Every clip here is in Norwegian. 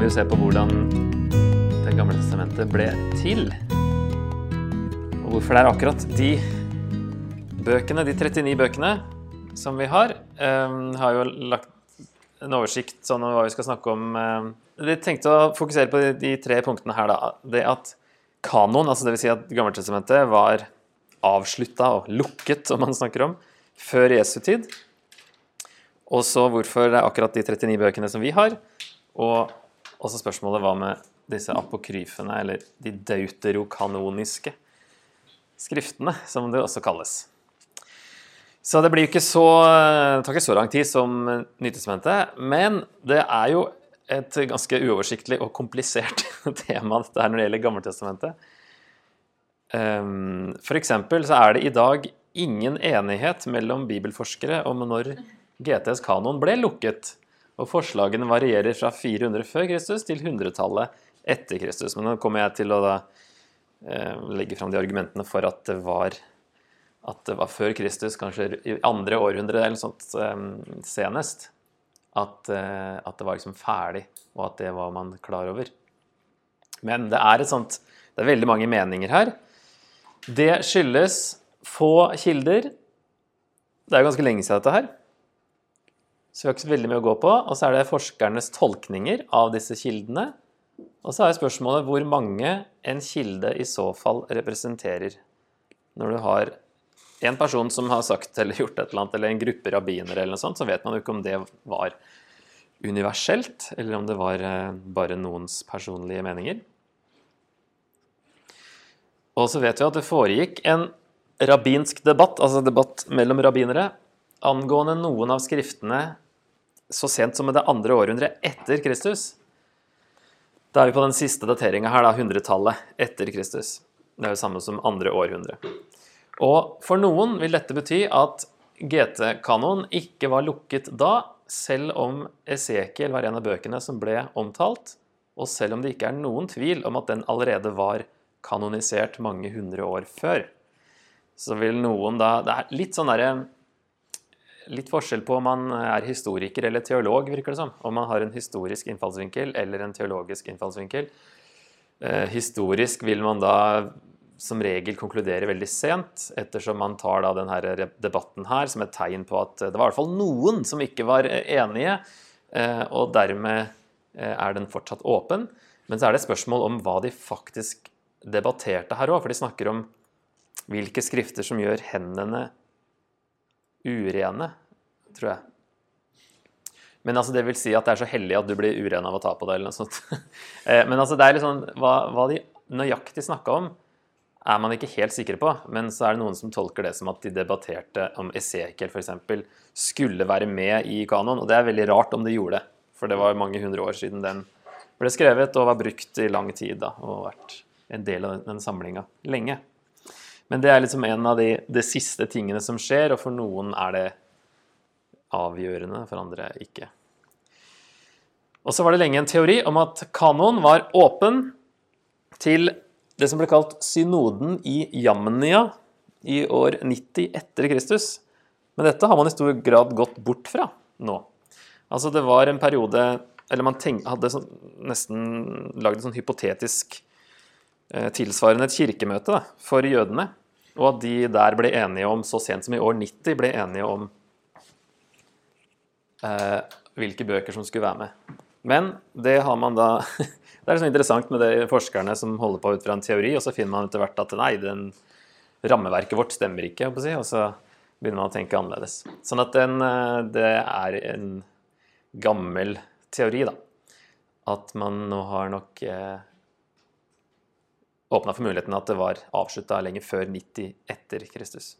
vi jo se på hvordan Det gamle testamentet ble til. Og hvorfor det er akkurat de bøkene, de 39 bøkene som vi har. Um, har jo lagt en oversikt sånn om hva vi skal snakke om. Um, vi tenkte å fokusere på de, de, tre punktene her. da. Det at kanon, altså dvs. Si at Gammeltestamentet var avslutta og lukket, som man snakker om, før Jesu tid. Og så hvorfor det er akkurat de 39 bøkene som vi har. Og også spørsmålet hva med disse apokryfene, eller de deuterokanoniske skriftene, som det også kalles. Så det blir ikke så, det tar ikke så lang tid som Nytestamentet, men det er jo et ganske uoversiktlig og komplisert tema dette når det gjelder Gammeltestamentet. Ehm, for eksempel så er det i dag ingen enighet mellom bibelforskere om når GTs kanon ble lukket. Og forslagene varierer fra 400 før Kristus til 100-tallet etter Kristus. Men nå kommer jeg til å da, eh, legge fram de argumentene for at det var at det var før Kristus, kanskje i andre århundre eller sånt eh, senest, at, eh, at, det var liksom ferdig, og at det var man klar over. Men det er sånt Det er veldig mange meninger her. Det skyldes få kilder. Det er jo ganske lenge siden dette her. Så vi har ikke så veldig mye å gå på. Og så er det forskernes tolkninger av disse kildene. Og så er spørsmålet hvor mange en kilde i så fall representerer. Når du har en person som har sagt eller gjort et eller annet, eller en gruppe rabbiner, eller noe sånt, så vet man jo ikke om det var universelt, eller om det var eh, bare noens personlige meninger. Og så vet vi at det foregikk en rabbinsk debatt, altså debatt mellom rabbinere, angående noen av skriftene så sent som i det andre århundret etter Kristus. Da er vi på den siste dateringa her, da, hundretallet etter Kristus. Det er jo samme som andre århundre. Og for noen vil dette bety at GT-kanoen ikke var lukket da, selv om Esekiel var en av bøkene som ble omtalt, og selv om det ikke er noen tvil om at den allerede var kanonisert mange hundre år før. Så vil noen da Det er litt sånn derre litt forskjell på om man er historiker eller teolog, virker det som. Om man har en historisk innfallsvinkel eller en teologisk innfallsvinkel. Eh, historisk vil man da som regel konkludere veldig sent, ettersom man tar da denne debatten her som et tegn på at det var i hvert fall noen som ikke var enige, eh, og dermed eh, er den fortsatt åpen. Men så er det et spørsmål om hva de faktisk debatterte her òg, for de snakker om hvilke skrifter som gjør hendene urene, tror jeg. Men altså, det vil si at det er så hellig at du blir uren av å ta på det, eller noe sånt. Eh, men altså, det er liksom hva, hva de nøyaktig snakka om, er man ikke helt sikre på. Men så er det noen som tolker det som at de debatterte om Esekiel f.eks. skulle være med i kanoen, Og det er veldig rart om de gjorde det, for det var mange hundre år siden den ble skrevet og var brukt i lang tid da, og vært en del av den samlinga lenge. Men det er liksom en av de, de, siste tingene som skjer, og for noen er det avgjørende, for andre ikke. Og så var det lenge en teori om at kanoen var åpen til det som ble kalt synoden i Jamnia i år 90 etter Kristus. Men dette har man i stor grad gått bort fra nå. Altså det var en periode Eller man tenk, hadde sånn, nesten lagd et sånn hypotetisk eh, tilsvarende et kirkemøte da, for jødene og at de der ble enige om, så sent som i år 90, ble enige om eh, hvilke bøker som skulle være med. Men det har man da Det er liksom interessant med de forskerne som holder på ut fra en teori, og så finner man etter hvert at nei, den, rammeverket vårt stemmer ikke, si, og så begynner man å tenke annerledes. Sånn at den, eh, det er en gammel teori, da. At man nå har nok eh, åpna for muligheten at det var avslutta lenge før 90 etter Kristus.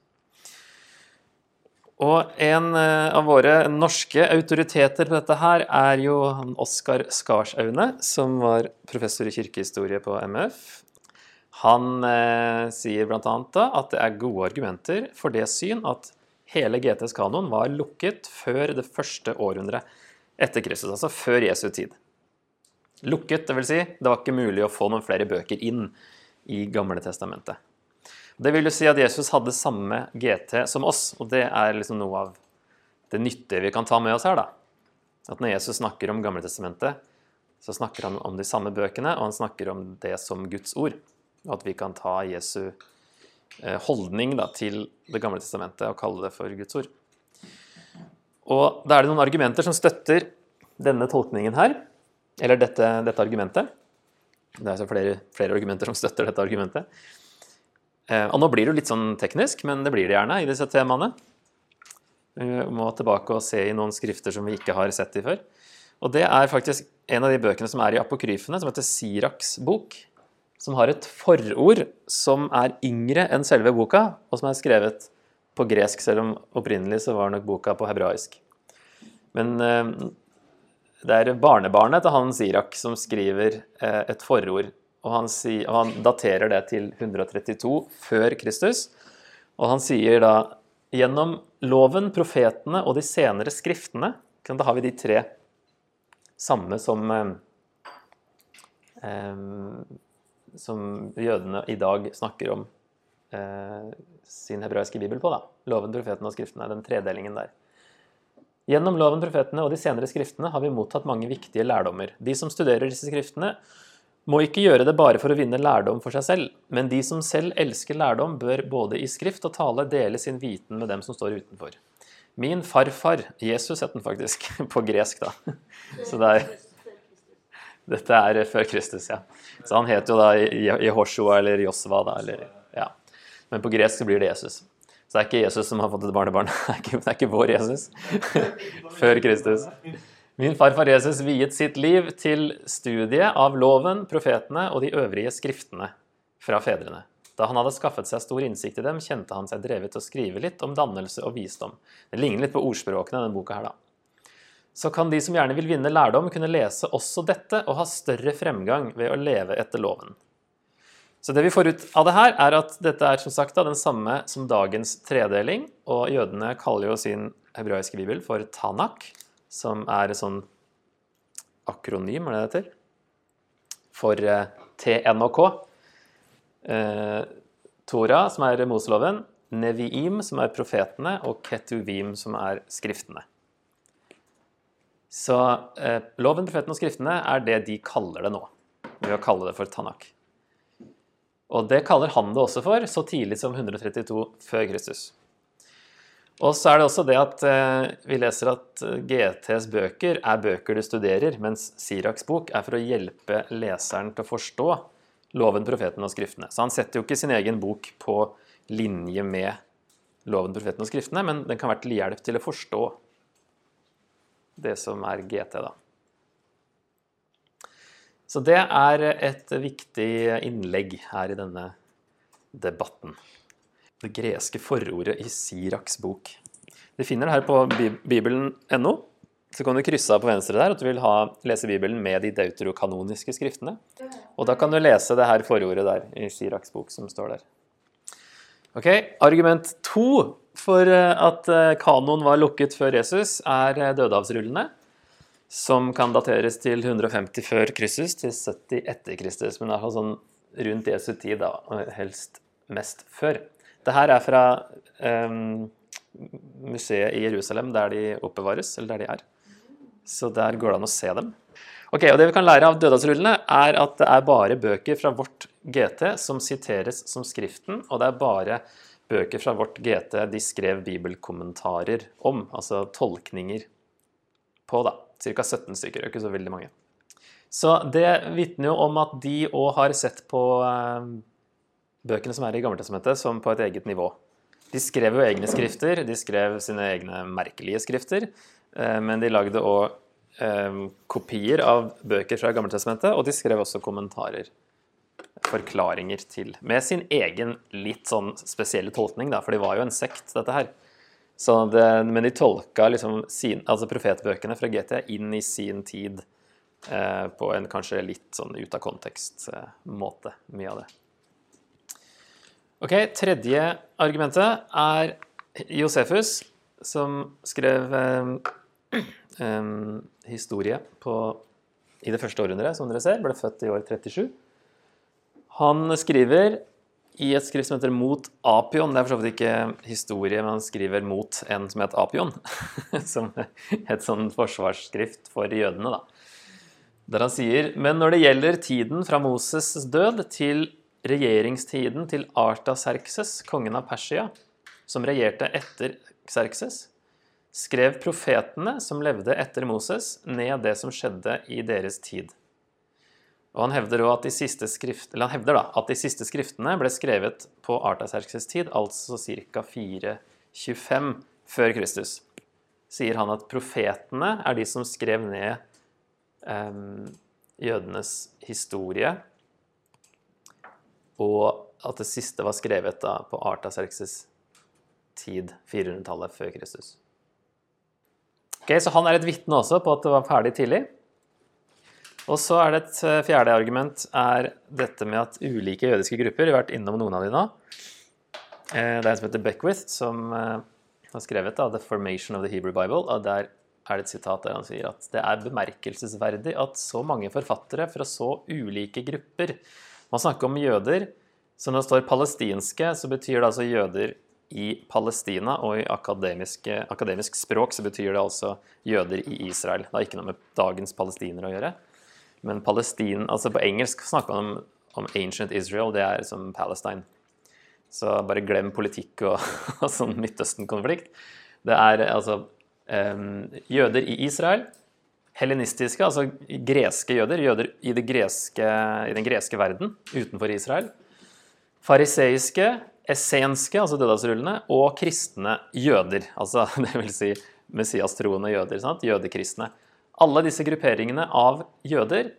Og en eh, av våre norske autoriteter på dette her er jo Oskar Skarsaune, som var professor i kirkehistorie på MF. Han eh, sier bl.a. at det er gode argumenter for det syn at hele GTs kanon var lukket før det første århundret etter Kristus, altså før Jesu tid. Lukket, dvs. Si, det var ikke mulig å få noen flere bøker inn i Gamle testamentet. Det vil jo si at Jesus hadde samme GT som oss, og det er liksom noe av det nyttige vi kan ta med oss her. da. At når Jesus snakker om Gamle testamentet, så snakker han om de samme bøkene, og han snakker om det som Guds ord. Og at vi kan ta Jesu eh, holdning da, til Det gamle testamentet og kalle det for Guds ord. Og da er det noen argumenter som støtter denne tolkningen her, eller dette, dette argumentet. Det er flere, flere, argumenter som støtter dette argumentet. Eh, og nå blir det jo litt sånn teknisk, men det blir det gjerne i disse temaene. Vi må tilbake og se i noen skrifter som vi ikke har sett i før. Og det er faktisk en av de bøkene som er i apokryfene, som heter Siraks bok. Som har et forord som er yngre enn selve boka, og som er skrevet på gresk, selv om opprinnelig så var nok boka på hebraisk. Men eh, det er barnebarnet til han Sirak som skriver eh, et forord. Og han, si, og han daterer det til 132 før Kristus. Og han sier da gjennom loven, profetene og de senere skriftene Da har vi de tre samme som eh, eh, Som jødene i dag snakker om sin hebraiske bibel på. da. Loven, profetene og skriftene. Den tredelingen der. Gjennom loven, profetene og de senere skriftene har vi mottatt mange viktige lærdommer. De som studerer disse skriftene, må ikke gjøre det bare for å vinne lærdom for seg selv, men de som selv elsker lærdom, bør både i skrift og tale dele sin viten med dem som står utenfor. Min farfar Jesus het den faktisk, på gresk, da. Så det er, dette er før Kristus, ja. Så han het jo da Jehoshua eller Josva, da. Eller, ja. Men på gresk så blir det Jesus. Så det er ikke Jesus som har fått et barnebarn. Det er ikke, det er ikke vår Jesus. Før Kristus. Min farfar Jesus viet sitt liv til studiet av loven, profetene og de øvrige skriftene fra fedrene. Da han hadde skaffet seg stor innsikt i dem, kjente han seg drevet til å skrive litt om dannelse og visdom. Det ligner litt på ordspråkene, i denne boka her, da. Så kan de som gjerne vil vinne lærdom, kunne lese også dette og ha større fremgang ved å leve etter loven. Så det vi får ut av det her, er at dette er som sagt da, den samme som dagens tredeling. Og jødene kaller jo sin hebraiske bibel for Tanak, som er et sånn akronym, er det det heter? For eh, TNOK. Eh, Tora, som er Moseloven. Neviim, som er profetene. Og Ketuvim, som er skriftene. Så eh, loven, profetene og skriftene er det de kaller det nå, ved å kalle det for Tanak. Og det kaller han det også for, så tidlig som 132 før Kristus. Og så er det også det at eh, vi leser at eh, GTs bøker er bøker du studerer, mens Siraks bok er for å hjelpe leseren til å forstå loven, profeten og skriftene. Så han setter jo ikke sin egen bok på linje med loven, profeten og skriftene, men den kan være til hjelp til å forstå det som er GT, da. Så det er et viktig innlegg her i denne debatten. Det greske forordet i Siraks bok. Du finner det her på bibelen.no. Så kan du krysse av på venstre der at du vil ha, lese Bibelen med de deuterokanoniske skriftene. Og da kan du lese det her forordet der i Siraks bok som står der. Ok, Argument to for eh, at eh, kanon var lukket før Jesus, er eh, dødehavsrullene som kan dateres til 150 før Kristus til 70 etter Kristus. Men iallfall sånn rundt Jesu tid, da, og helst mest før. Det her er fra um, museet i Jerusalem, der de oppbevares, eller der de er. Så der går det an å se dem. Ok, og Det vi kan lære av dødhavsrullene, er at det er bare bøker fra vårt GT som siteres som Skriften, og det er bare bøker fra vårt GT de skrev bibelkommentarer om, altså tolkninger på, da. Ca. 17 stykker, ikke så veldig mange. Så det vitner jo om at de òg har sett på eh, bøkene som er i Gammeltestamentet, som på et eget nivå. De skrev jo egne skrifter, de skrev sine egne merkelige skrifter, eh, men de lagde òg eh, kopier av bøker fra Gammeltestamentet, og de skrev også kommentarer. Forklaringer til. Med sin egen litt sånn spesielle tolkning, da, for de var jo en sekt, dette her. Det, men de tolka liksom sin, altså profetbøkene fra GT inn i sin tid eh, på en kanskje litt sånn ut av kontekst-måte, eh, mye av det. Ok, Tredje argumentet er Josefus, som skrev eh, historie på, i det første århundret, som dere ser. Ble født i år 37. Han skriver i et skrift som heter Mot Apion. Det er for så vidt ikke historie, men han skriver mot en som het Apion. som et sånn forsvarsskrift for jødene, da. Der han sier Men når det gjelder tiden fra Moses' død til regjeringstiden til Artaserkses, kongen av Persia, som regjerte etter Xerxes, skrev profetene som levde etter Moses, ned det som skjedde i deres tid. Og han hevder, skrift, han hevder da, at de siste skriftene ble skrevet på Artaserkses tid, altså ca. 425 før Kristus. Sier han at profetene er de som skrev ned eh, jødenes historie, og at det siste var skrevet da på Artaserkses tid, 400-tallet før Kristus. Ok, Så han er et vitne også på at det var ferdig tidlig. Og så er det et eh, fjerde argument er dette med at ulike jødiske grupper har vært innom noen av de nå. Eh, det er en som heter Beckwith, som eh, har skrevet da, 'The Formation of the Hebrew Bible'. og Der er det et sitat der han sier at det er bemerkelsesverdig at så mange forfattere fra så ulike grupper Man snakker om jøder. Så når det står palestinske, så betyr det altså jøder i Palestina, og i akademisk språk så betyr det altså jøder i Israel. Det har ikke noe med dagens palestinere å gjøre. Men Palestin, altså på engelsk snakker man om, om ancient Israel, det er som Palestine. Så bare glem politikk og, og sånn Midtøsten-konflikt. Det er altså um, jøder i Israel, helenistiske, altså greske jøder, jøder i, greske, i den greske verden utenfor Israel. Fariseiske, essenske, altså dødagsrullene, og kristne jøder. Altså det vil si messiastroende jøder. Sant? Jødekristne. Alle disse grupperingene av jøder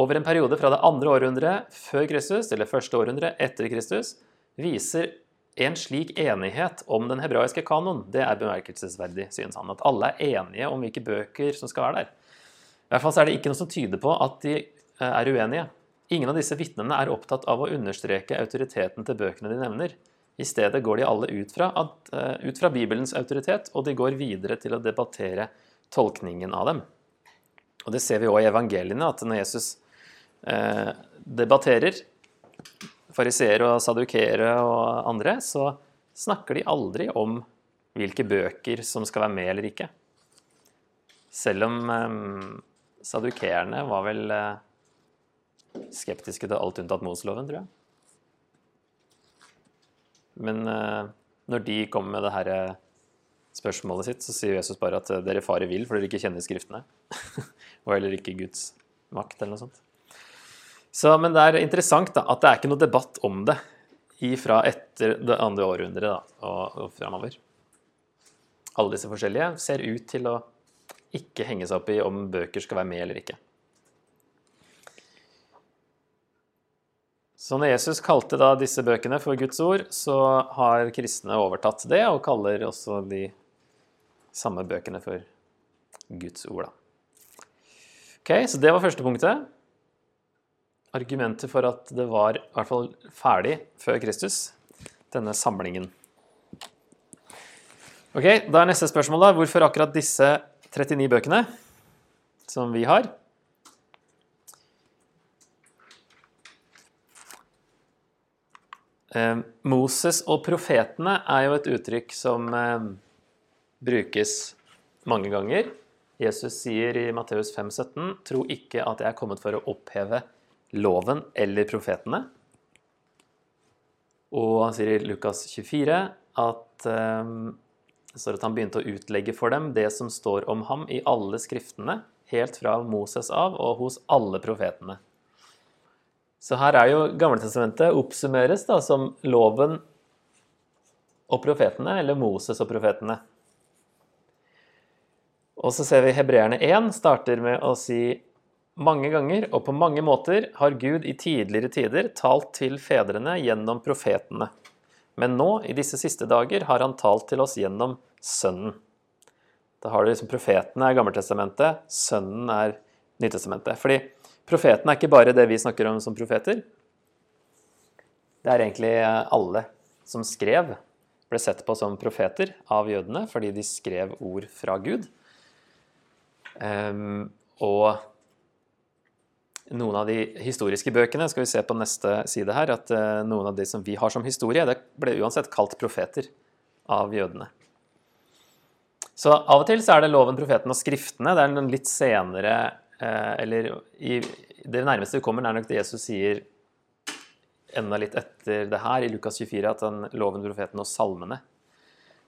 over en periode fra det andre århundret før Kristus eller første århundret etter Kristus viser en slik enighet om den hebraiske kanon. Det er bemerkelsesverdig, synes han. At alle er enige om hvilke bøker som skal være der. I hvert fall er det ikke noe som tyder på at de eh, er uenige. Ingen av disse vitnene er opptatt av å understreke autoriteten til bøkene de nevner. I stedet går de alle ut fra, at, uh, ut fra Bibelens autoritet, og de går videre til å debattere tolkningen av dem. Og Det ser vi òg i evangeliene, at når Jesus eh, debatterer fariseere og sadukere og andre, så snakker de aldri om hvilke bøker som skal være med eller ikke. Selv om eh, sadukeerne var vel eh, skeptiske til alt unntatt Moseloven, tror jeg. Men uh, når de kommer med det her eh, spørsmålet sitt, så sier Jesus bare at eh, dere farer vill for dere ikke kjenner Skriftene. og heller ikke Guds makt, eller noe sånt. Så, men det er interessant da, at det er ikke noe debatt om det fra etter det andre århundret da, og, og framover. Alle disse forskjellige ser ut til å ikke henge seg opp i om bøker skal være med eller ikke. Så når Jesus kalte da disse bøkene for Guds ord, så har kristne overtatt det og kaller også de samme bøkene for Guds ord. Da. Ok, Så det var første punktet. Argumentet for at det var i hvert fall ferdig før Kristus, denne samlingen. Ok, Da er neste spørsmål da, hvorfor akkurat disse 39 bøkene som vi har? Moses og profetene er jo et uttrykk som eh, brukes mange ganger. Jesus sier i Matteus 5,17.: Tro ikke at jeg er kommet for å oppheve loven eller profetene. Og han sier i Lukas 24 at eh, at han begynte å utlegge for dem det som står om ham i alle skriftene, helt fra Moses av og hos alle profetene. Så her er jo Gamletestamentet oppsummeres da som loven og profetene, eller Moses og profetene. Og så ser vi hebreerne 1 starter med å si mange ganger og på mange måter har Gud i tidligere tider talt til fedrene gjennom profetene. Men nå, i disse siste dager, har han talt til oss gjennom Sønnen. Da har du liksom profetene er Gammeltestamentet, Sønnen er Nytestamentet. Fordi Profetene er ikke bare det vi snakker om som profeter. Det er egentlig alle som skrev, ble sett på som profeter av jødene fordi de skrev ord fra Gud. Um, og noen av de historiske bøkene skal vi se på neste side her, at uh, noen av de som vi har som historie, det ble uansett kalt profeter av jødene. Så av og til så er det loven, profeten og skriftene. Det er en litt senere eh, Eller i, det nærmeste vi kommer, er nok det Jesus sier enda litt etter det her, i Lukas 24, at den loven, profeten og salmene,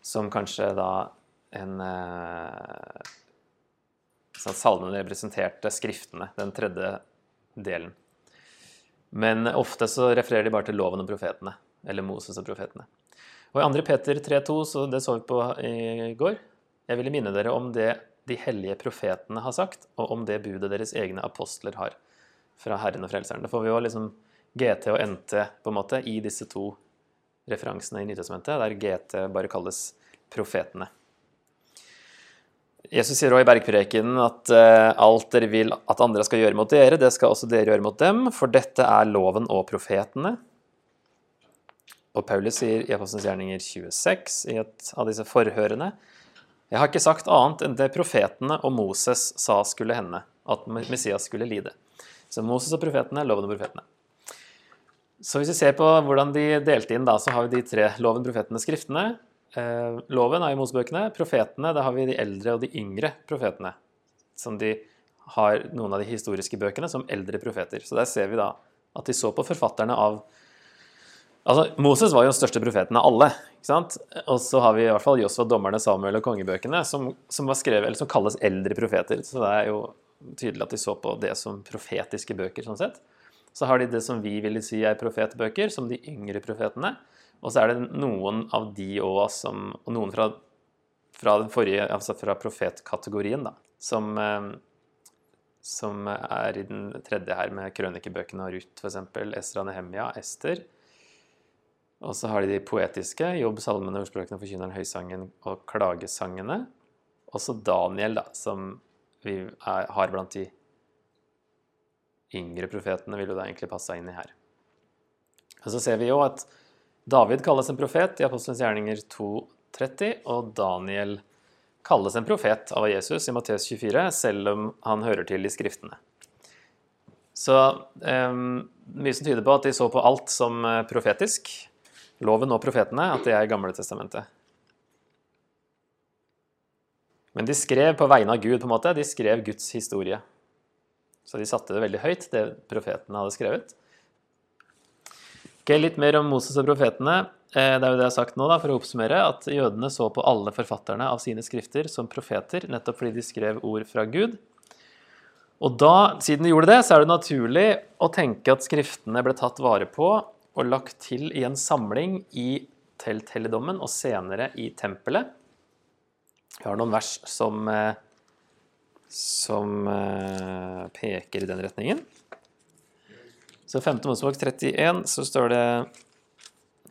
som kanskje da en eh, sånn Salmene representerte skriftene, den tredje delen. Men ofte så refererer de bare til loven og profetene, eller Moses og profetene. Og i 2. Peter 3,2, så det så vi på i går, jeg ville minne dere om det de hellige profetene har sagt, og om det budet deres egne apostler har fra Herren og Frelseren. Da får vi jo liksom GT og NT på en måte i disse to referansene i Nytestamentet, der GT bare kalles profetene. Jesus sier også i bergprekenen at uh, alt dere vil at andre skal gjøre mot dere, det skal også dere gjøre mot dem, for dette er loven og profetene. Og Paulus sier i Apostelens gjerninger 26 i et av disse forhørene Jeg har ikke sagt annet enn det profetene og Moses sa skulle hende, at Messias skulle lide. Så Moses og profetene, loven og profetene. Så hvis vi ser på hvordan de delte inn, da, så har vi de tre loven, profetene, skriftene. Eh, loven er i Mosebøkene. Profetene, da har vi de eldre og de yngre profetene. Som de har noen av de historiske bøkene som eldre profeter. Så der ser vi da at de så på forfatterne av Altså, Moses var jo den største profeten av alle. ikke sant? Og så har vi i hvert fall Josfa, dommerne, Samuel og kongebøkene, som, som, var skrevet, eller som kalles eldre profeter. Så det er jo tydelig at de så på det som profetiske bøker. sånn sett. Så har de det som vi ville si er profetbøker, som de yngre profetene. Og så er det noen av de òg som Og noen fra, fra, den forrige, altså fra profetkategorien, da, som, eh, som er i den tredje her, med krønikebøkene og Ruth, f.eks. Estra Nehemia, Ester. Og så har de de poetiske, Jobb, salmene, ordspråkene, forkynneren, høysangen og klagesangene. Og så Daniel, da, som vi er, har blant de yngre profetene vil jo da egentlig passe inn i her. Og Så ser vi jo at David kalles en profet i Apostelens gjerninger 2.30, og Daniel kalles en profet av Jesus i Matteus 24, selv om han hører til i Skriftene. Så um, mye som tyder på at de så på alt som eh, profetisk. Loven og profetene, at det er Gamle testamentet. Men de skrev på vegne av Gud, på en måte. De skrev Guds historie. Så de satte det veldig høyt, det profetene hadde skrevet. Ok, Litt mer om Moses og profetene. Eh, det er jo det jeg har sagt nå, da, for å oppsummere, at jødene så på alle forfatterne av sine skrifter som profeter, nettopp fordi de skrev ord fra Gud. Og da, siden de gjorde det, så er det naturlig å tenke at skriftene ble tatt vare på og lagt til i en samling i telthelligdommen og senere i tempelet. Vi har noen vers som eh, som eh, peker i den retningen. Så 5. Mosebok 31 så står det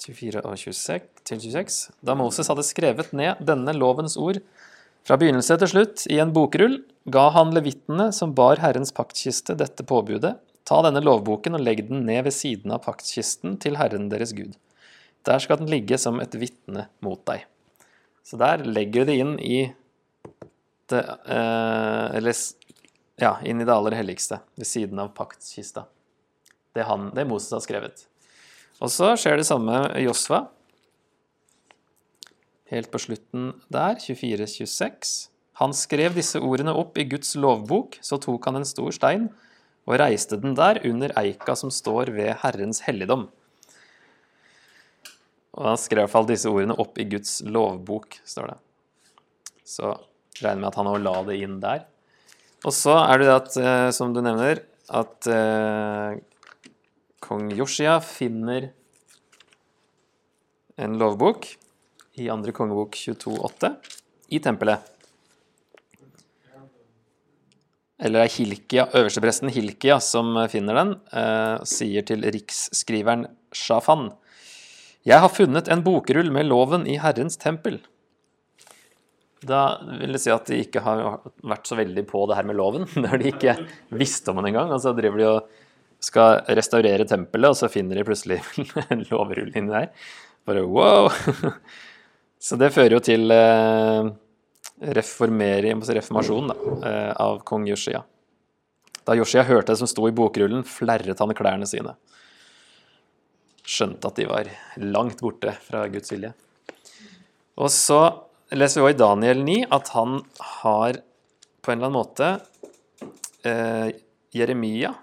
24 og 26 til 26. Da Moses hadde skrevet ned denne lovens ord fra begynnelse til slutt i en bokrull, ga han levittene som bar Herrens paktkiste, dette påbudet. Ta denne lovboken og legg den ned ved siden av paktkisten til Herren deres Gud. Der skal den ligge som et vitne mot deg. Så der legger de inn i eh, Eller ja, inn i det aller helligste, ved siden av paktkista. Det, han, det Moses har skrevet. Og så skjer det samme med Josva. Helt på slutten der, 24-26. Han skrev disse ordene opp i Guds lovbok, så tok han en stor stein og reiste den der under eika som står ved Herrens helligdom. Og han skrev i hvert fall disse ordene opp i Guds lovbok, står det. Så regner med at han òg la det inn der. Og så er det det at, eh, som du nevner, at eh, kong Joshia finner en lovbok i andre kongebok 22,8 i tempelet. Eller det er Hilkia, øverstepresten Hilkia som finner den, eh, sier til riksskriveren Shafan Jeg har funnet en bokrull med loven i Herrens tempel. Da vil det si at de ikke har vært så veldig på det her med loven, når de ikke visste om den engang. Og så driver de og skal restaurere tempelet, og så finner de plutselig en lovrull inni der. Bare wow! Så det fører jo til eh, reformasjon da, eh, av kong Joshia. Da Joshia hørte det som sto i bokrullen, flerret han klærne sine. Skjønte at de var langt borte fra Guds vilje. Og så leser vi også i Daniel 9 at han har på en eller annen måte eh, Jeremia.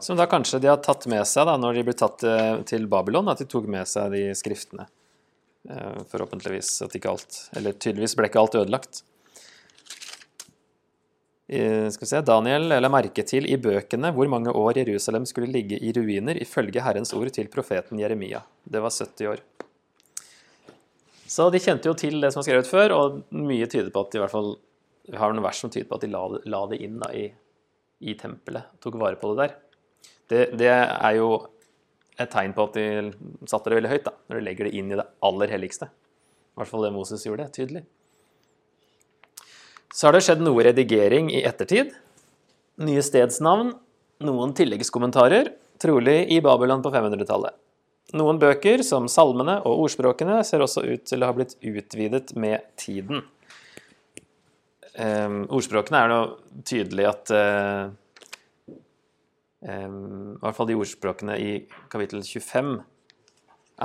Som da kanskje de har tatt med seg da, når de ble tatt eh, til Babylon, at de tok med seg de skriftene. Eh, forhåpentligvis at ikke alt Eller tydeligvis ble ikke alt ødelagt. I, skal vi se, Daniel la merke til i bøkene hvor mange år Jerusalem skulle ligge i ruiner ifølge Herrens ord til profeten Jeremia. Det var 70 år. Så de kjente jo til det som var skrevet før, og mye tyder på at de i hvert fall har noen vers som tyder på at de la, la det inn da, i, i tempelet. Tok vare på det der. Det, det, er jo et tegn på at de satte det veldig høyt, da, når de legger det inn i det aller helligste. I hvert fall det Moses gjorde, tydelig. Så har det skjedd noe redigering i ettertid. Nye stedsnavn, noen tilleggskommentarer, trolig i Babylon på 500-tallet. Noen bøker, som salmene og ordspråkene, ser også ut til å ha blitt utvidet med tiden. Um, ordspråkene er nå tydelig at uh, um, I hvert fall de ordspråkene i kapittel 25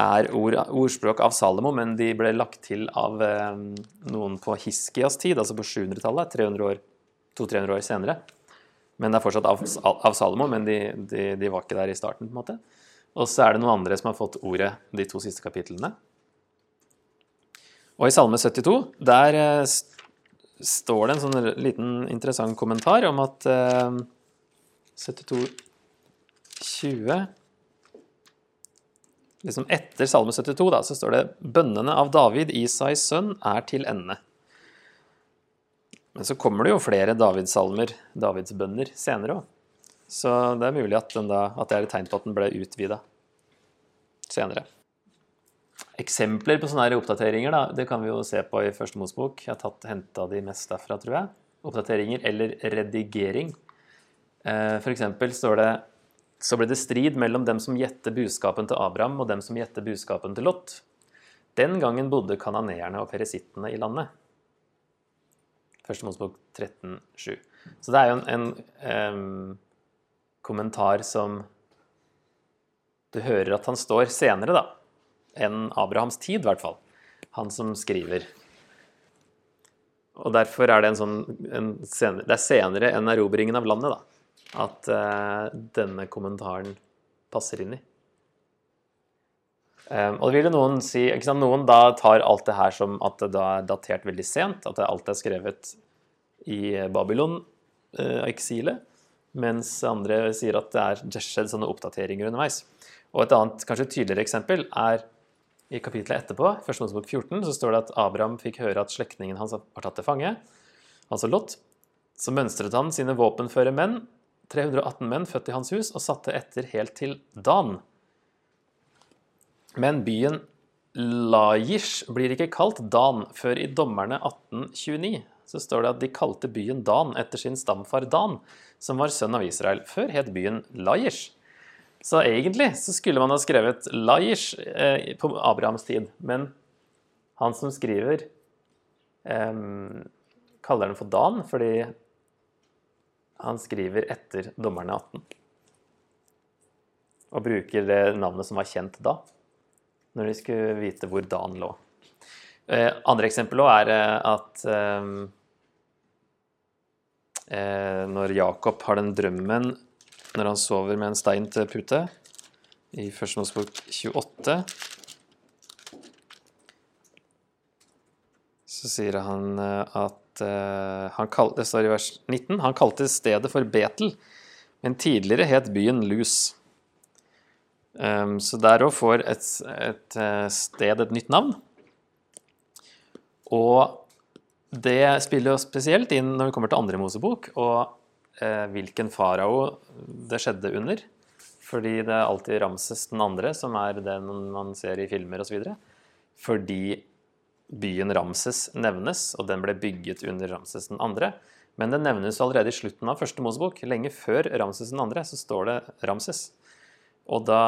er ord, ordspråk av Salomo, men de ble lagt til av um, noen på Hiskias tid, altså på 700-tallet, 200-300 år senere. Men det er fortsatt av, av Salomo, men de, de, de var ikke der i starten. på en måte. Og så er det noen andre som har fått ordet de to siste kapitlene. Og i Salme 72 der eh, står det en sånn liten interessant kommentar om at eh, 72 20 Liksom etter Salme 72 da, så står det 'Bønnene av David, Isais sønn, er til ende'. Men så kommer det jo flere Davidssalmer, Davidsbønner, senere òg. Så det er mulig at, da, at, det er et tegn på at den ble utvida senere. Eksempler på sånne oppdateringer da, det kan vi jo se på i Første Mosbok. Jeg har henta de mest derfra, tror jeg. Oppdateringer eller redigering. F.eks. for eksempel står det så ble det strid mellom dem som gjette budskapen til Abraham, og dem som gjette budskapen til Lot. Den gangen bodde kananeerne og peresittene i landet. Første Mosebok 13,7. Så det er jo en, en um, kommentar som Du hører at han står senere, da. Enn Abrahams tid, i hvert fall. Han som skriver. Og derfor er det en sånn en senere, Det er senere enn erobringen av landet, da. At uh, denne kommentaren passer inn i. Um, og vil noen si ikke sant, Noen da tar alt det her som at det da er datert veldig sent. At alt er skrevet i Babylon-eksilet. Uh, mens andre sier at det er skjedd sånne oppdateringer underveis. Og Et annet kanskje tydeligere eksempel er i kapitlet etterpå, 1. Mosebok 14, så står det at Abraham fikk høre at slektningen hans var tatt til fange, altså Lot. Så mønstret han sine våpenføre menn, 318 menn født i hans hus, og satte etter helt til Dan. Men byen Laish blir ikke kalt Dan før i dommerne 1829 så står det at de kalte byen Dan etter sin stamfar Dan, som var sønn av Israel. Før het byen Laish. Så egentlig så skulle man ha skrevet Laish eh, på Abrahams tid, men han som skriver, eh, kaller den for Dan fordi han skriver etter dommerne 18. Og bruker det navnet som var kjent da, når de skulle vite hvor dagen lå. Eh, andre eksempel er eh, at eh, når Jakob har den drømmen når han sover med en stein til pute, i Første Mosebok 28, så sier han eh, at eh, han kal, Det står i vers 19 han kalte stedet for Betel, men tidligere het byen Lus. Um, så der òg får et, et, eh, sted et nytt navn. Og det spiller jo spesielt inn når vi kommer til andre Mosebok, og eh, hvilken farao det skjedde under. Fordi det alltid Ramses den andre som er den man ser i filmer osv. Fordi byen Ramses nevnes, og den ble bygget under Ramses den andre. Men den nevnes allerede i slutten av første Mosebok. Lenge før Ramses den andre så står det Ramses. Og da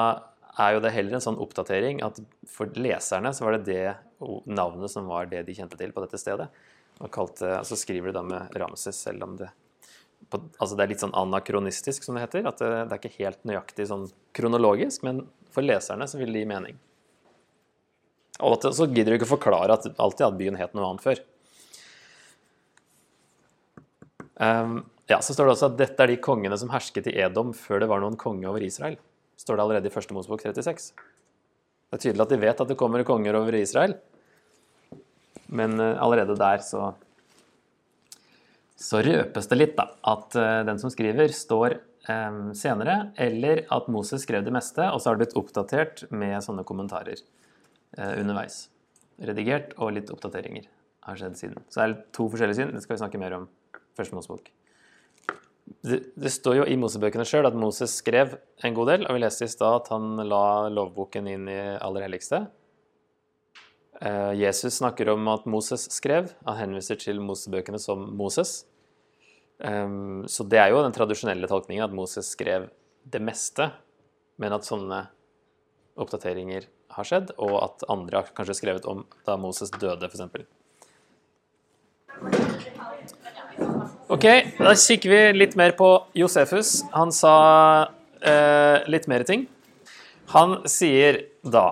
er jo det heller en sånn oppdatering at for leserne så var det det navnet som var det de kjente til på dette stedet. Og kalte, så skriver de da med Ramses, selv om det på, altså det er litt sånn anakronistisk, som det heter. At det, det er ikke helt nøyaktig sånn kronologisk, men for leserne så vil det gi mening. Og så gidder du ikke forklare at alltid at byen het noe annet før. Um, ja, Så står det også at dette er de kongene som hersket i Edom før det var noen konge over Israel. står det allerede i første Mosebok 36. Det er tydelig at de vet at det kommer konger over Israel, men uh, allerede der så så røpes det litt da, at uh, den som skriver, står um, senere, eller at Moses skrev det meste, og så har det blitt oppdatert med sånne kommentarer underveis. Redigert og litt oppdateringer har skjedd siden. Så det er to forskjellige syn. Det skal vi snakke mer om første Mosebok. Det, det, står jo i Mosebøkene sjøl at Moses skrev en god del, og vi leste i stad at han la lovboken inn i aller helligste. Eh, Jesus snakker om at Moses skrev. Han henviser til Mosebøkene som Moses. Um, så det er jo den tradisjonelle tolkningen at Moses skrev det meste, men at sånne oppdateringer har skjedd, og at andre har kanskje skrevet om da Moses døde, f.eks. Ok, da kikker vi litt mer på Josefus. Han sa eh, litt mer ting. Han sier da,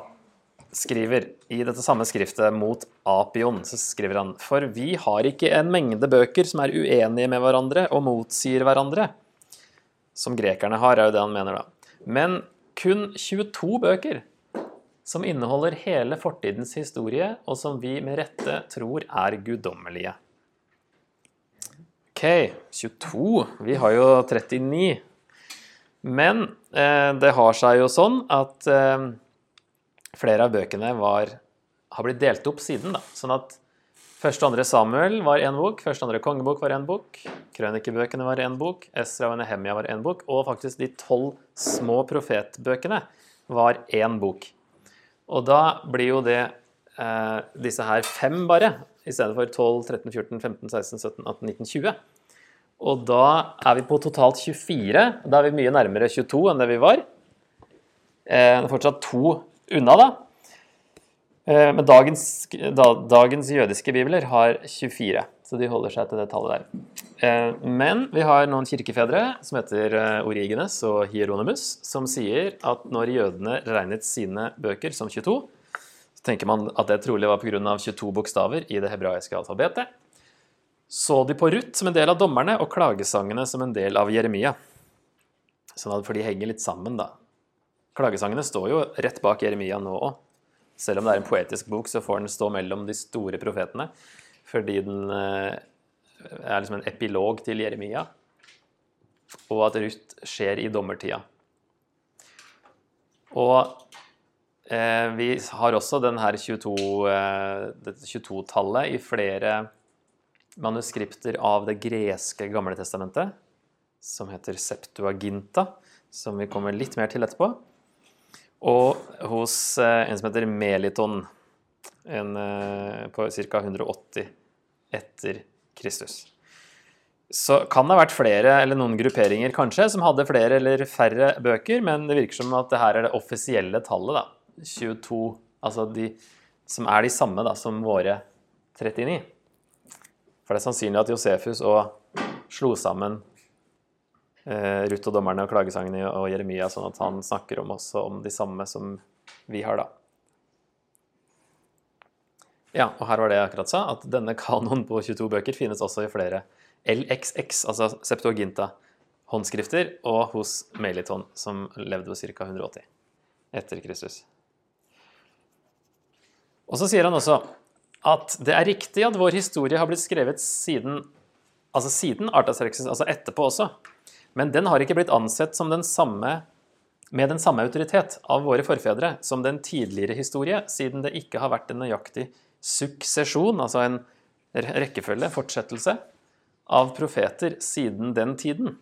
skriver i dette samme skriftet mot Apion, så skriver han For vi har ikke en mengde bøker som er uenige med hverandre og motsier hverandre. Som grekerne har, er jo det han mener, da. Men kun 22 bøker som inneholder hele fortidens historie, og som vi med rette tror er guddommelige. Ok, 22. Vi har jo 39. Men eh, det har seg jo sånn at eh, flere av bøkene var, har blitt delt opp siden. da. Sånn at første og andre Samuel var én bok, første og andre kongebok var én bok, krønikebøkene var én bok, Esra og Nehemia var én bok, og faktisk de tolv små profetbøkene var én bok. Og da blir jo det eh, disse her fem bare, i stedet for 12, 13, 14, 15, 16, 17, 18, 19, 20. Og da er vi på totalt 24. Da er vi mye nærmere 22 enn det vi var. Eh, det er fortsatt to unna, da. Eh, men dagens, da, dagens, jødiske bibler har 24, så de holder seg til det tallet der. Eh, men vi har noen kirkefedre som heter Origenes og Hieronymus, som sier at når jødene regnet sine bøker som 22, så tenker man at det trolig var pga. 22 bokstaver i det hebraiske alfabetet så de på Ruth som en del av dommerne og klagesangene som en del av Jeremia. Sånn for de henger litt sammen, da. Klagesangene står jo rett bak Jeremia nå òg. Selv om det er en poetisk bok, så får den stå mellom de store profetene. Fordi den eh, er liksom en epilog til Jeremia. Og at Ruth skjer i dommertida. Og eh, vi har også denne 22-tallet 22-tallet i flere manuskripter av det greske Gamle testamentet, som heter Septuaginta, som vi kommer litt mer til etterpå. Og hos eh, en som heter Meliton, en, eh, på ca. 180 etter Kristus. Så kan det ha vært flere eller noen grupperinger kanskje som hadde flere eller færre bøker, men det virker som at det her er det offisielle tallet. da, 22, altså de som er de samme da, som våre 39. For det er sannsynlig at Josefus òg slo sammen Ruth og dommerne og klagesangene og Jeremia, sånn at han snakker om også om de samme som vi har, da. Ja, og her var det jeg akkurat sa, at denne kanoen på 22 bøker finnes også i flere LXX, altså Septuaginta, håndskrifter, og hos Meliton, som levde på ca. 180 etter Kristus. Og så sier han også at det er riktig at vår historie har blitt skrevet siden, altså siden Artaxerxes, altså etterpå også. Men den har ikke blitt ansett som den samme, med den samme autoritet av våre forfedre som den tidligere historie, siden det ikke har vært en nøyaktig suksesjon, altså en rekkefølge, fortsettelse, av profeter siden den tiden.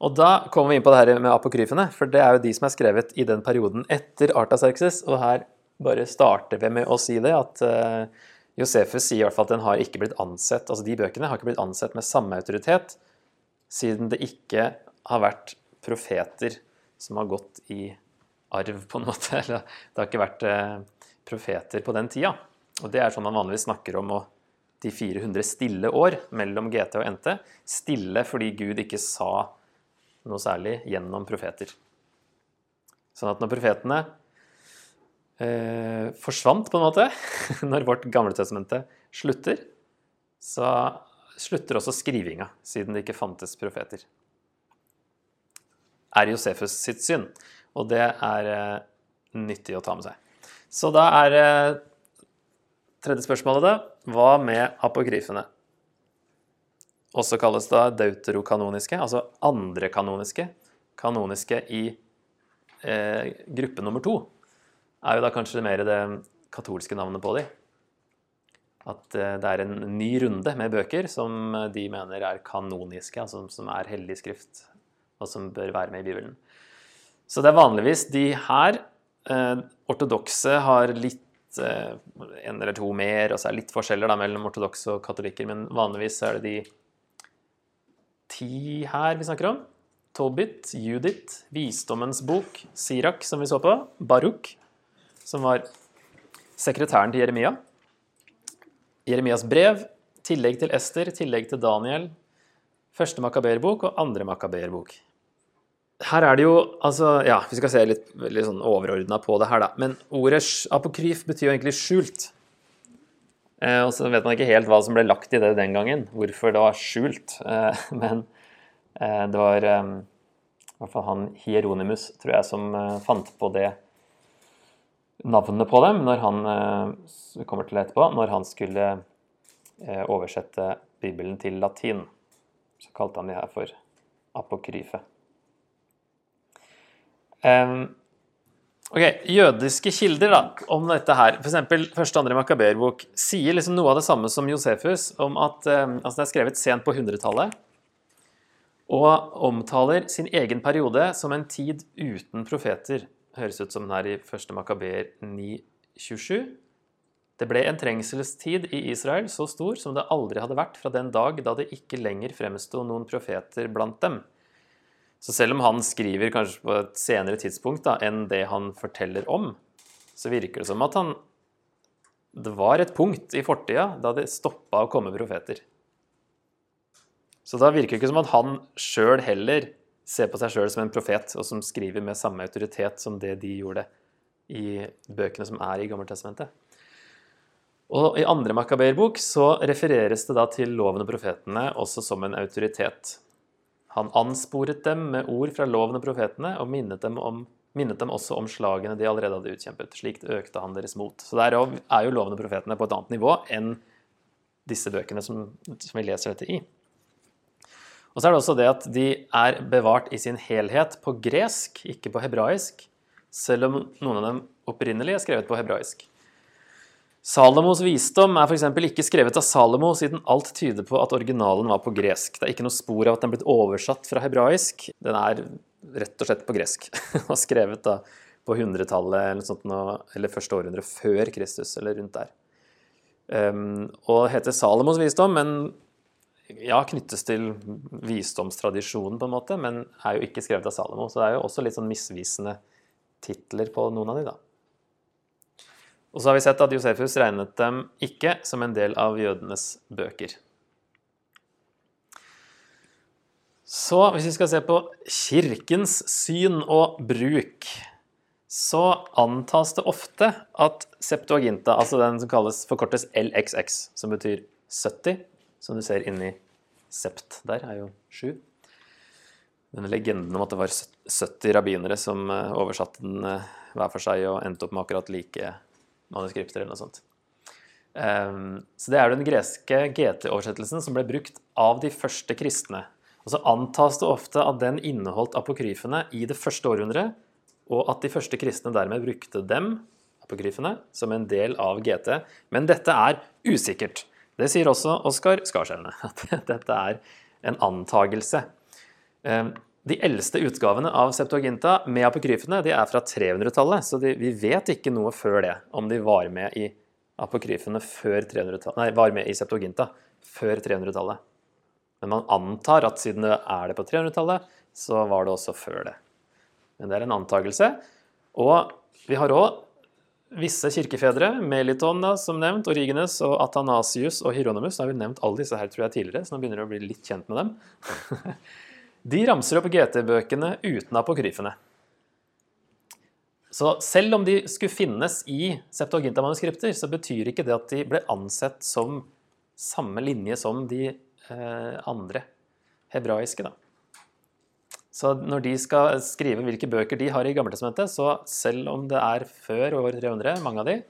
Og da kommer vi inn på det her med apokryfene, for det er jo de som er skrevet i den perioden etter Artaxerxes, og her bare starter vi med å si det, at uh, Josefus sier i hvert fall at den har ikke blitt ansett, altså de bøkene har ikke blitt ansett med samme autoritet, siden det ikke har vært profeter som har gått i arv, på en måte. Eller det har ikke vært uh, profeter på den tida. Og det er sånn man vanligvis snakker om de 400 stille år mellom GT og NT. Stille fordi Gud ikke sa noe særlig gjennom profeter. Sånn at når profetene eh, forsvant, på en måte, når vårt Gamle Testamente slutter, så slutter også skrivinga, siden det ikke fantes profeter. Er Josefus sitt syn. Og det er eh, nyttig å ta med seg. Så da er eh, tredje spørsmålet det. Hva med apokryfene? Også kalles da deuterokanoniske, altså andrekanoniske. Kanoniske i eh, gruppe nummer to er jo da kanskje mer det katolske navnet på de. At eh, det er en ny runde med bøker som de mener er kanoniske, altså som er hellig skrift, og som bør være med i Bibelen. Så det er vanligvis de her. Eh, ortodokse har litt eh, en eller to mer, og så er det litt forskjeller da, mellom ortodokse og katolikker, men vanligvis er det de ti her vi snakker om. Tobit, Judith, Visdommens bok, Sirak, som vi så på, Baruk, som var sekretæren til Jeremia. Jeremias brev, tillegg til Ester, tillegg til Daniel, første makaberbok og andre makaberbok. Her er det jo altså, Ja, vi skal se litt, litt sånn overordna på det her, da. Men ordet apokryf betyr jo egentlig skjult. Eh, og så vet man ikke helt hva som ble lagt i det den gangen, hvorfor det var skjult. Eh, men eh, det var eh, i hvert fall han Hieronymus, tror jeg, som eh, fant på det navnet på dem når han eh, kommer til etterpå, når han skulle oversette Bibelen til latin. Så kalte han de her for apokryfe. Um, ok, Jødiske kilder da, om dette her, f.eks. første andre makaberbok, sier liksom noe av det samme som Josefus, om at um, altså det er skrevet sent på 100-tallet, og omtaler sin egen periode som en tid uten profeter. Høres ut som den er i 1. makaber 9.27. Det ble en trengselstid i Israel så stor som det aldri hadde vært fra den dag da det ikke lenger fremsto noen profeter blant dem. Så selv om han skriver kanskje på et senere tidspunkt da, enn det han forteller om, så virker det som at han Det var et punkt i fortida da det stoppa å komme profeter. Så da virker det ikke som at han sjøl heller ser på seg sjøl som en profet, og som skriver med samme autoritet som det de gjorde i bøkene som er i Gammeltestamentet. Og I andre Makaberbok så refereres det da til loven og profetene også som en autoritet. Han ansporet dem med ord fra loven og profetene og minnet dem, om, minnet dem også om slagene de allerede hadde utkjempet. Slikt økte han deres mot. Så der er jo loven og profetene på et annet nivå enn disse bøkene som, som vi leser dette i. Og så er det også det at de er bevart i sin helhet på gresk, ikke på hebraisk, selv om noen av dem opprinnelig er skrevet på hebraisk. Salomos visdom er f.eks. ikke skrevet av Salomo, siden alt tyder på at originalen var på gresk. Det er ikke noe spor av at den er blitt oversatt fra hebraisk. Den er rett og slett på gresk, og skrevet da på 100-tallet eller, eller første århundre før Kristus, eller rundt der. Um, og heter Salomos visdom, men ja, knyttes til visdomstradisjonen, på en måte, men er jo ikke skrevet av Salomo. Så det er jo også litt sånn misvisende titler på noen av de, da. Og så har vi sett at Josefus regnet dem ikke som en del av jødenes bøker. Så hvis vi skal se på kirkens syn og bruk, så antas det ofte at Septuaginta, altså den som kalles forkortes LXX, som betyr 70, som du ser inni sept der, er jo sju. Denne legenden om at det var 70 rabbinere som eh, oversatte den eh, hver for seg og endte opp med akkurat like manuskripter eller noe sånt. Um, så det er den greske GT-oversettelsen som ble brukt av de første kristne. Og så antas det ofte at den inneholdt apokryfene i det første århundret, og at de første kristne dermed brukte dem, apokryfene, som en del av GT. Men dette er usikkert. Det sier også Oskar Skarskjellene, at dette er en antagelse. Um, de eldste utgavene av Septuaginta med apokryfene de er fra 300-tallet, så de, vi vet ikke noe før det, om de var med i apokryfene før 300 nei, var med i Septuaginta før 300-tallet. Men man antar at siden det er det på 300-tallet, så var det også før det. Men det er en antakelse. Og vi har òg visse kirkefedre, Meliton da, som nevnt, Origenes og Athanasius og Hieronymus. da har vi nevnt alle disse her tror jeg tidligere, så nå begynner du å bli litt kjent med dem. De ramser opp GT-bøkene uten apokryfene. Så selv om de skulle finnes i Septuaginta-manuskripter, så betyr ikke det at de ble ansett som samme linje som de eh, andre hebraiske. da. Så når de skal skrive hvilke bøker de har i Gammeltestamentet, så selv om det er før år 300, mange av de,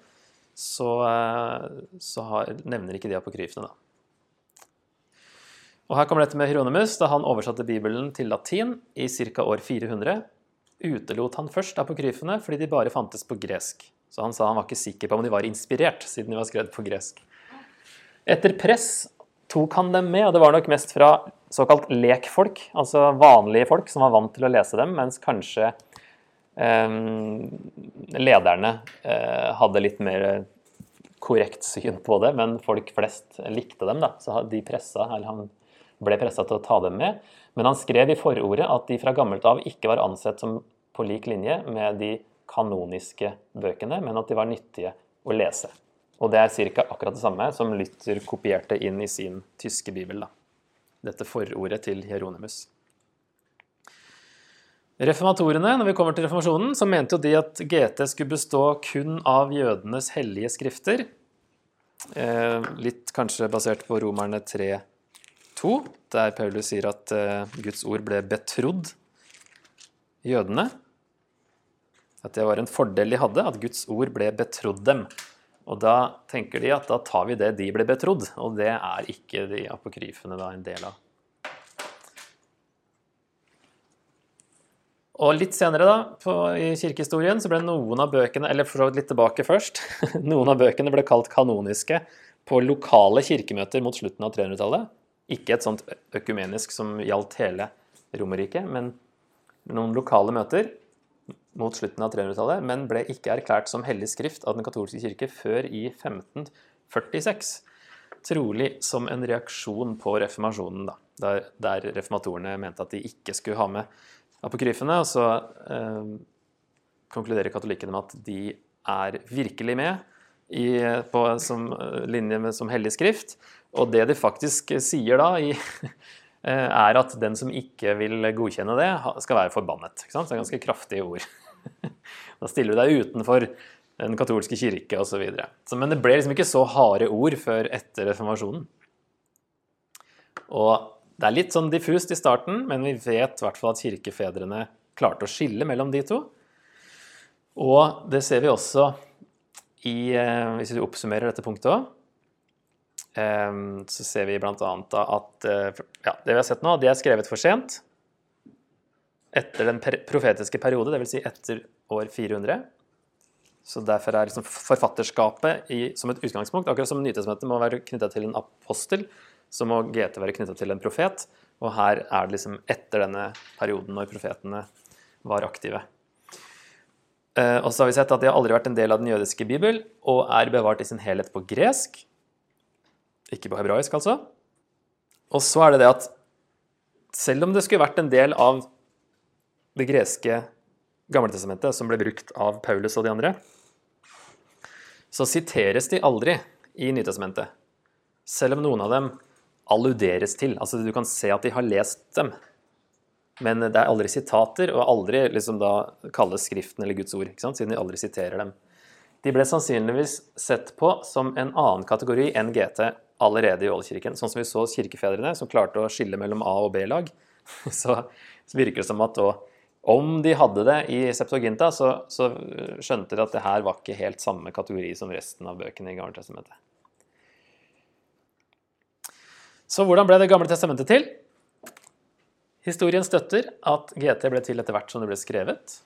så, eh, så har, nevner ikke de apokryfene, da. Og her kommer dette med Hieronymus. Da han oversatte Bibelen til latin i ca. år 400, utelot han først apokryfene fordi de bare fantes på gresk. Så han sa han var ikke sikker på om de var inspirert, siden de var skrevet på gresk. Etter press tok han dem med, og det var nok mest fra såkalt lekfolk, altså vanlige folk som var vant til å lese dem, mens kanskje eh, lederne eh, hadde litt mer korrekt syn på det, men folk flest likte dem, da. Så de pressa, eller han ble pressa til å ta dem med. Men han skrev i forordet at de fra gammelt av ikke var ansett som på lik linje med de kanoniske bøkene, men at de var nyttige å lese. Og det er ca. akkurat det samme som Luther kopierte inn i sin tyske bibel. Da. Dette forordet til Hieronymus. Reformatorene, når vi kommer til reformasjonen, så mente jo de at GT skulle bestå kun av jødenes hellige skrifter. Eh, litt kanskje basert på Romerne 3,2, der Paulus sier at eh, Guds ord ble betrodd jødene. At det var en fordel de hadde, at Guds ord ble betrodd dem. Og da tenker de at da tar vi det de ble betrodd, og det er ikke de apokryfene da en del av. Og litt senere da, på, i kirkehistorien så ble noen av bøkene, eller for så vidt litt tilbake først, noen av bøkene ble kalt kanoniske på lokale kirkemøter mot slutten av 300-tallet. Ikke et sånt økumenisk som gjaldt hele Romerriket, men noen lokale møter mot slutten av 300-tallet, men ble ikke erklært som hellig skrift av den katolske kirke før i 1546. Trolig som en reaksjon på reformasjonen, da, der, der reformatorene mente at de ikke skulle ha med apokryfene. Og så eh, konkluderer katolikkene med at de er virkelig med i, på, som linje med, som hellig skrift. Og det de faktisk sier da i er at den som ikke vil godkjenne det, skal være forbannet. Så Det er ganske kraftige ord. Da stiller du deg utenfor den katolske kirke osv. Men det ble liksom ikke så harde ord før etter reformasjonen. Og det er litt sånn diffust i starten, men vi vet i hvert fall at kirkefedrene klarte å skille mellom de to. Og det ser vi også i eh, Hvis vi oppsummerer dette punktet òg, eh, så ser vi bl.a. at eh, ja, det vi har sett nå, det er skrevet for sent etter den profetiske periode, dvs. Si etter år 400. Så Derfor er liksom forfatterskapet i, som et utgangspunkt Akkurat som Nytestamentet må være knytta til en apostel, så må GT være knytta til en profet. Og her er det liksom etter denne perioden når profetene var aktive. Eh, og så har vi sett at de har aldri vært en del av den jødiske bibel, og er bevart i sin helhet på gresk. Ikke på hebraisk, altså. Og så er det det at selv om det skulle vært en del av det greske Gamletestamentet, som ble brukt av Paulus og de andre, så siteres de aldri i Nytestamentet. Selv om noen av dem alluderes til. Altså du kan se at de har lest dem. Men det er aldri sitater, og aldri liksom da kalles Skriften eller Guds ord, siden de aldri siterer dem. De ble sannsynligvis sett på som en annen kategori enn GT allerede i oldkirken. Sånn som vi så kirkefedrene, som klarte å skille mellom A- og B-lag. Så virker det som at også om de hadde det i Septuaginta, så, så skjønte de at det her var ikke helt samme kategori som resten av bøkene i Gamle testamentet. Så hvordan ble Det gamle testamentet til? Historien støtter at GT ble til etter hvert som det ble skrevet,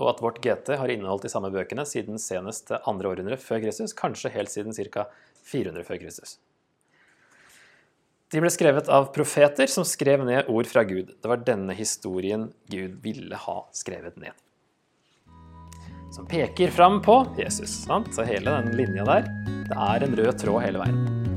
og at vårt GT har inneholdt de samme bøkene siden senest andre århundre før Kristus, kanskje helt siden ca. 400 før Kristus. De ble skrevet av profeter som skrev ned ord fra Gud. Det var denne historien Gud ville ha skrevet ned. Som peker fram på Jesus. Sant? Så hele den linja der, det er en rød tråd hele veien.